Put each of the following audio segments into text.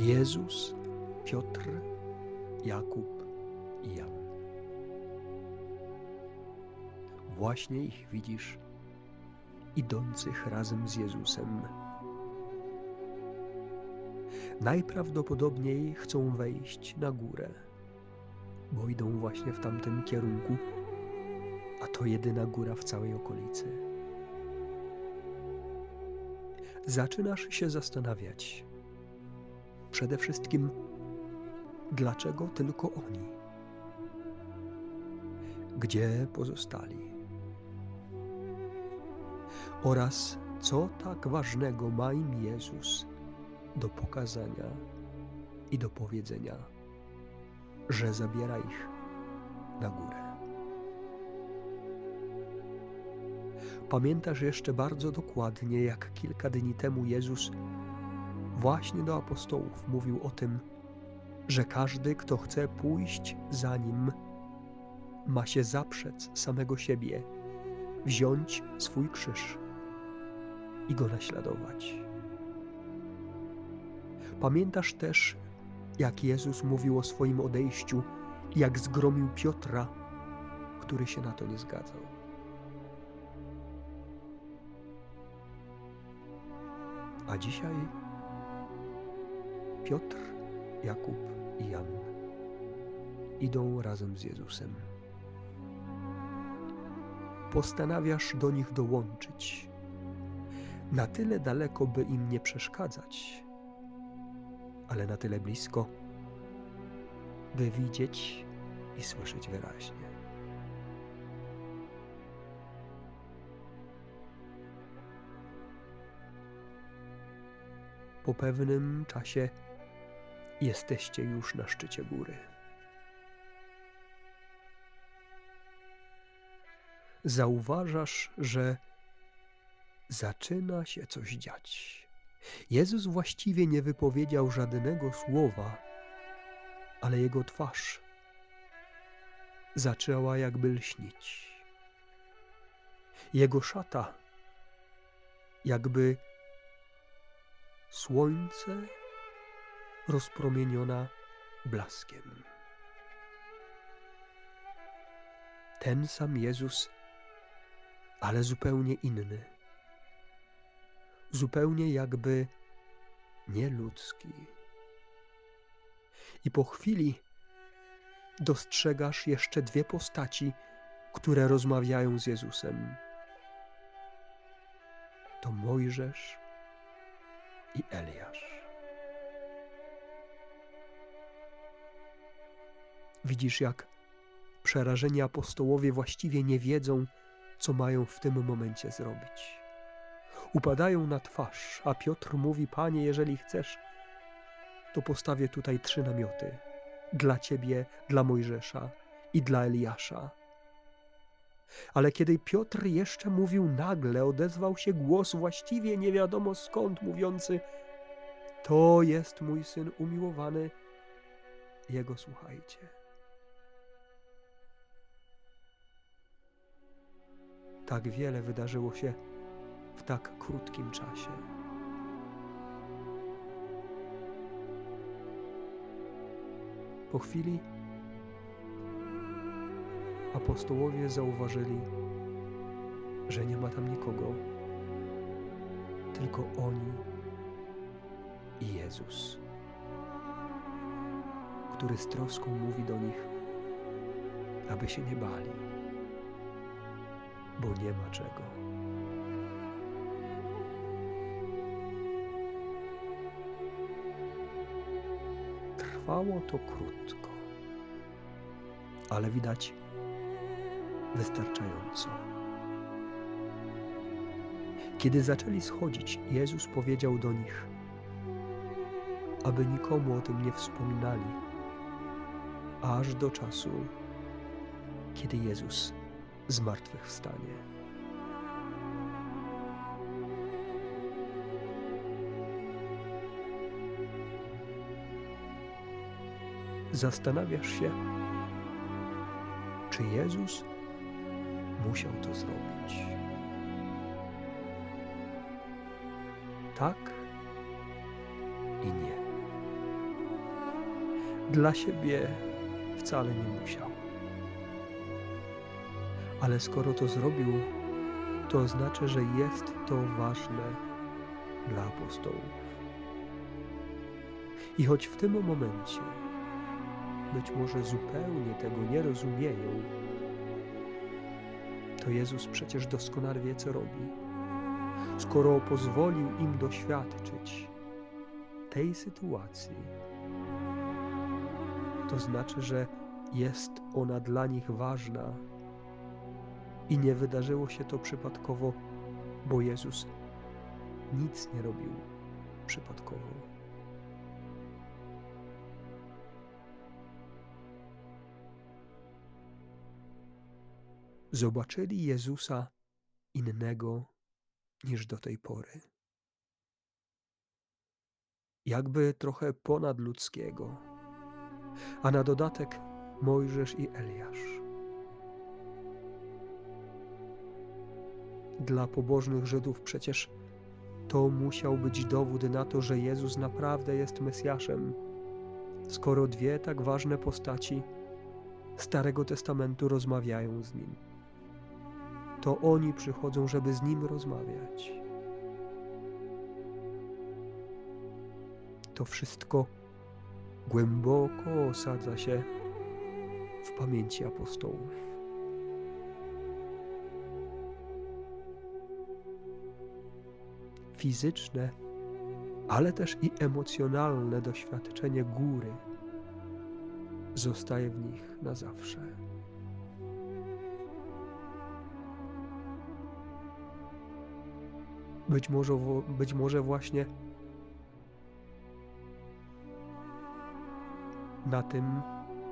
Jezus, Piotr, Jakub i Jan. Właśnie ich widzisz, idących razem z Jezusem. Najprawdopodobniej chcą wejść na górę, bo idą właśnie w tamtym kierunku, a to jedyna góra w całej okolicy. Zaczynasz się zastanawiać, przede wszystkim, dlaczego tylko oni? Gdzie pozostali? Oraz co tak ważnego ma im Jezus do pokazania i do powiedzenia, że zabiera ich na górę. Pamiętasz jeszcze bardzo dokładnie, jak kilka dni temu Jezus właśnie do apostołów mówił o tym, że każdy, kto chce pójść za nim, ma się zaprzec samego siebie, wziąć swój krzyż i go naśladować. Pamiętasz też, jak Jezus mówił o swoim odejściu, jak zgromił Piotra, który się na to nie zgadzał. A dzisiaj Piotr, Jakub i Jan idą razem z Jezusem. Postanawiasz do nich dołączyć, na tyle daleko, by im nie przeszkadzać, ale na tyle blisko, by widzieć i słyszeć wyraźnie. Po pewnym czasie jesteście już na szczycie góry. Zauważasz, że zaczyna się coś dziać. Jezus właściwie nie wypowiedział żadnego słowa, ale jego twarz zaczęła jakby lśnić. Jego szata jakby słońce rozpromieniona blaskiem. Ten sam Jezus, ale zupełnie inny. Zupełnie jakby nieludzki. I po chwili dostrzegasz jeszcze dwie postaci, które rozmawiają z Jezusem. To Mojżesz i Eliasz. Widzisz, jak przerażeni apostołowie właściwie nie wiedzą, co mają w tym momencie zrobić. Upadają na twarz, a Piotr mówi: Panie, jeżeli chcesz, to postawię tutaj trzy namioty dla ciebie, dla Mojżesza i dla Eliasza. Ale kiedy Piotr jeszcze mówił, nagle odezwał się głos właściwie nie wiadomo skąd, mówiący: To jest mój syn umiłowany, jego słuchajcie. Tak wiele wydarzyło się w tak krótkim czasie. Po chwili apostołowie zauważyli, że nie ma tam nikogo, tylko oni i Jezus, który z troską mówi do nich, aby się nie bali, bo nie ma czego. Trwało to krótko, ale widać wystarczająco. Kiedy zaczęli schodzić, Jezus powiedział do nich, aby nikomu o tym nie wspominali, aż do czasu, kiedy Jezus zmartwychwstanie. zastanawiasz się, czy Jezus musiał to zrobić. Tak i nie. Dla siebie wcale nie musiał. Ale skoro to zrobił, to znaczy, że jest to ważne dla apostołów. I choć w tym momencie być może zupełnie tego nie rozumieją, to Jezus przecież doskonale wie, co robi. Skoro pozwolił im doświadczyć tej sytuacji, to znaczy, że jest ona dla nich ważna i nie wydarzyło się to przypadkowo, bo Jezus nic nie robił przypadkowo. zobaczyli Jezusa innego niż do tej pory. Jakby trochę ponadludzkiego, a na dodatek Mojżesz i Eliasz. Dla pobożnych Żydów przecież to musiał być dowód na to, że Jezus naprawdę jest Mesjaszem, skoro dwie tak ważne postaci Starego Testamentu rozmawiają z nim to oni przychodzą, żeby z nim rozmawiać. To wszystko głęboko osadza się w pamięci apostołów. Fizyczne, ale też i emocjonalne doświadczenie góry zostaje w nich na zawsze. Być może, być może właśnie na tym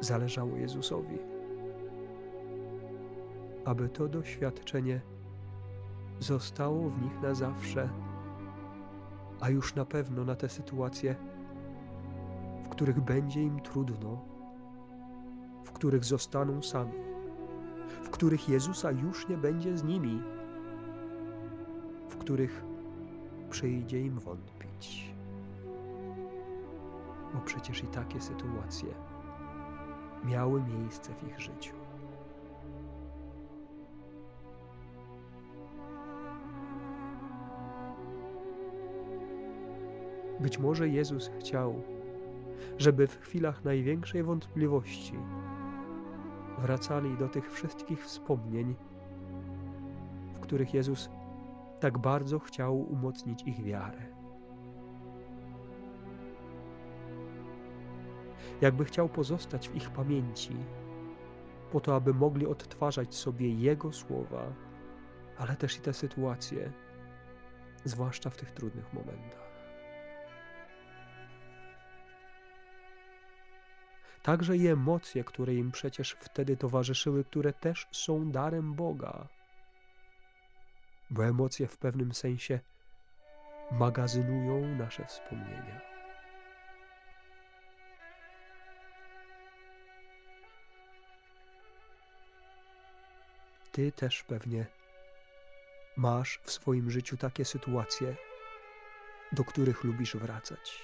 zależało Jezusowi, aby to doświadczenie zostało w nich na zawsze, a już na pewno na te sytuacje, w których będzie im trudno, w których zostaną sami, w których Jezusa już nie będzie z nimi których przyjdzie im wątpić. Bo przecież i takie sytuacje miały miejsce w ich życiu. Być może Jezus chciał, żeby w chwilach największej wątpliwości wracali do tych wszystkich wspomnień, w których Jezus tak bardzo chciał umocnić ich wiarę. Jakby chciał pozostać w ich pamięci, po to, aby mogli odtwarzać sobie Jego słowa, ale też i te sytuacje, zwłaszcza w tych trudnych momentach. Także i emocje, które im przecież wtedy towarzyszyły, które też są darem Boga bo emocje w pewnym sensie magazynują nasze wspomnienia. Ty też pewnie masz w swoim życiu takie sytuacje, do których lubisz wracać,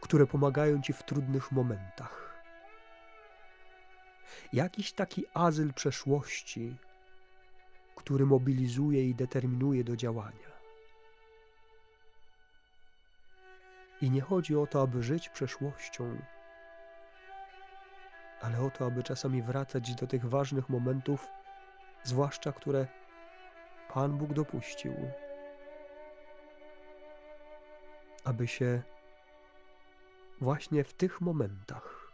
które pomagają ci w trudnych momentach. Jakiś taki azyl przeszłości, który mobilizuje i determinuje do działania. I nie chodzi o to, aby żyć przeszłością, ale o to, aby czasami wracać do tych ważnych momentów, zwłaszcza które Pan Bóg dopuścił, aby się właśnie w tych momentach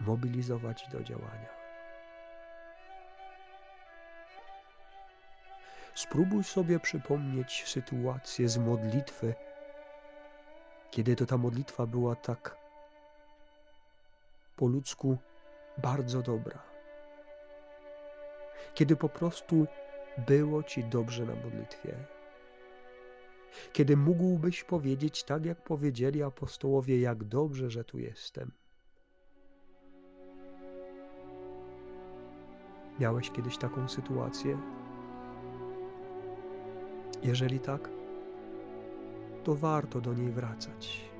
mobilizować do działania. Spróbuj sobie przypomnieć sytuację z modlitwy, kiedy to ta modlitwa była tak po ludzku bardzo dobra. Kiedy po prostu było ci dobrze na modlitwie. Kiedy mógłbyś powiedzieć tak, jak powiedzieli apostołowie, jak dobrze, że tu jestem. Miałeś kiedyś taką sytuację? Jeżeli tak, to warto do niej wracać.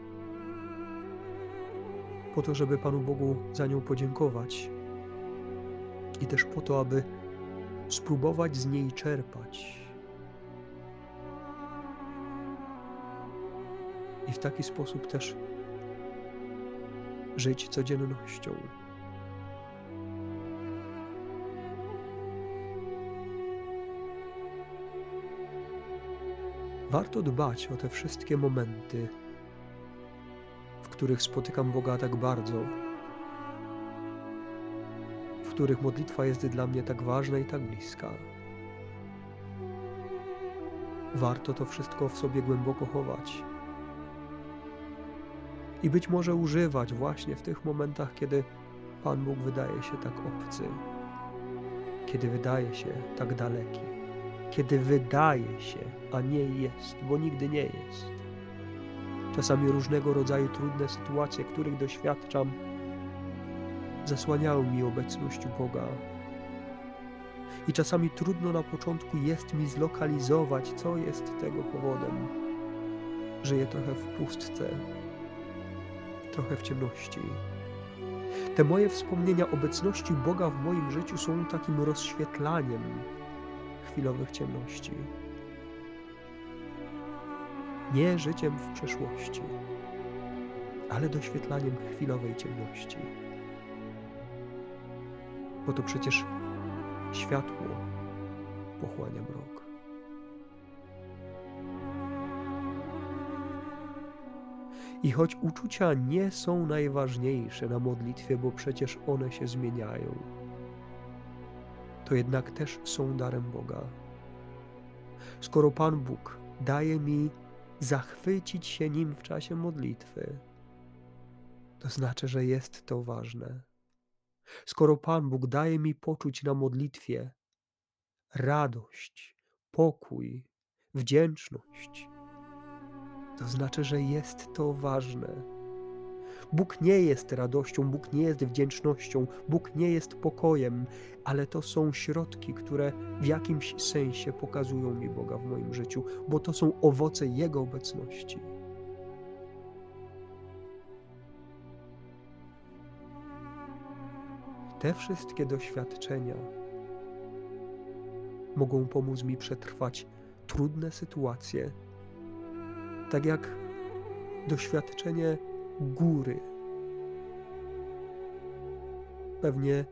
po to, żeby Panu Bogu za nią podziękować i też po to, aby spróbować z niej czerpać. W taki sposób też żyć codziennością. Warto dbać o te wszystkie momenty, w których spotykam Boga tak bardzo, w których modlitwa jest dla mnie tak ważna i tak bliska. Warto to wszystko w sobie głęboko chować i być może używać właśnie w tych momentach, kiedy Pan Bóg wydaje się tak obcy, kiedy wydaje się tak daleki, kiedy wydaje się, a nie jest, bo nigdy nie jest. Czasami różnego rodzaju trudne sytuacje, których doświadczam, zasłaniają mi obecność Boga. I czasami trudno na początku jest mi zlokalizować, co jest tego powodem. Żyję trochę w pustce, trochę w ciemności. Te moje wspomnienia obecności Boga w moim życiu są takim rozświetlaniem chwilowych ciemności. Nie życiem w przeszłości, ale doświetlaniem chwilowej ciemności. Bo to przecież światło pochłania mrok. I choć uczucia nie są najważniejsze na modlitwie, bo przecież one się zmieniają, to jednak też są darem Boga. Skoro Pan Bóg daje mi zachwycić się nim w czasie modlitwy, to znaczy, że jest to ważne. Skoro Pan Bóg daje mi poczuć na modlitwie radość, pokój, wdzięczność, to znaczy, że jest to ważne. Bóg nie jest radością, Bóg nie jest wdzięcznością, Bóg nie jest pokojem, ale to są środki, które w jakimś sensie pokazują mi Boga w moim życiu, bo to są owoce Jego obecności. Te wszystkie doświadczenia mogą pomóc mi przetrwać trudne sytuacje tak jak doświadczenie góry. Pewnie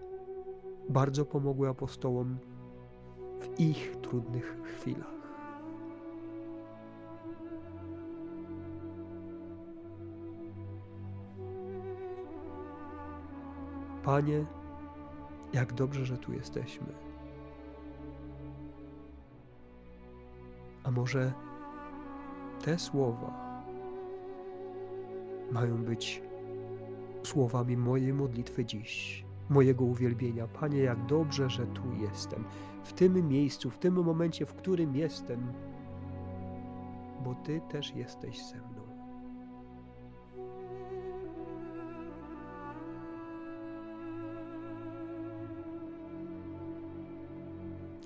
bardzo pomogły apostołom w ich trudnych chwilach. Panie, jak dobrze, że tu jesteśmy. A może te słowa mają być słowami mojej modlitwy dziś, mojego uwielbienia. Panie, jak dobrze, że tu jestem, w tym miejscu, w tym momencie, w którym jestem, bo Ty też jesteś ze mną.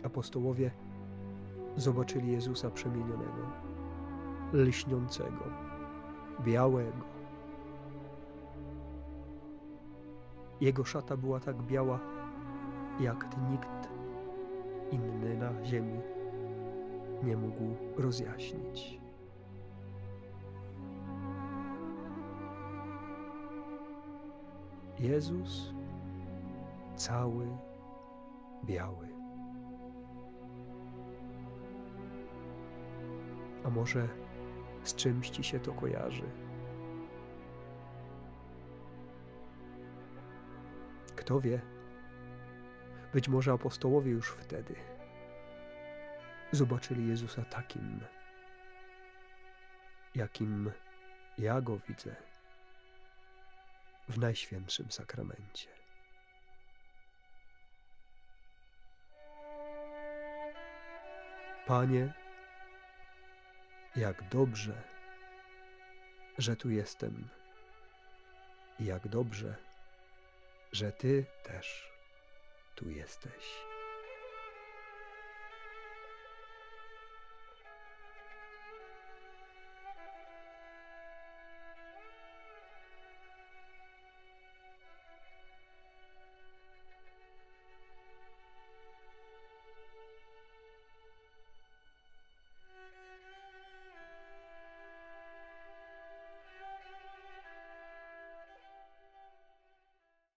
Apostołowie zobaczyli Jezusa przemienionego lśniącego, białego. Jego szata była tak biała, jak nikt inny na ziemi nie mógł rozjaśnić. Jezus cały biały. A może z czymś ci się to kojarzy. Kto wie? Być może apostołowie już wtedy zobaczyli Jezusa takim, jakim ja go widzę w Najświętszym Sakramencie. Panie, jak dobrze, że tu jestem. Jak dobrze, że Ty też tu jesteś.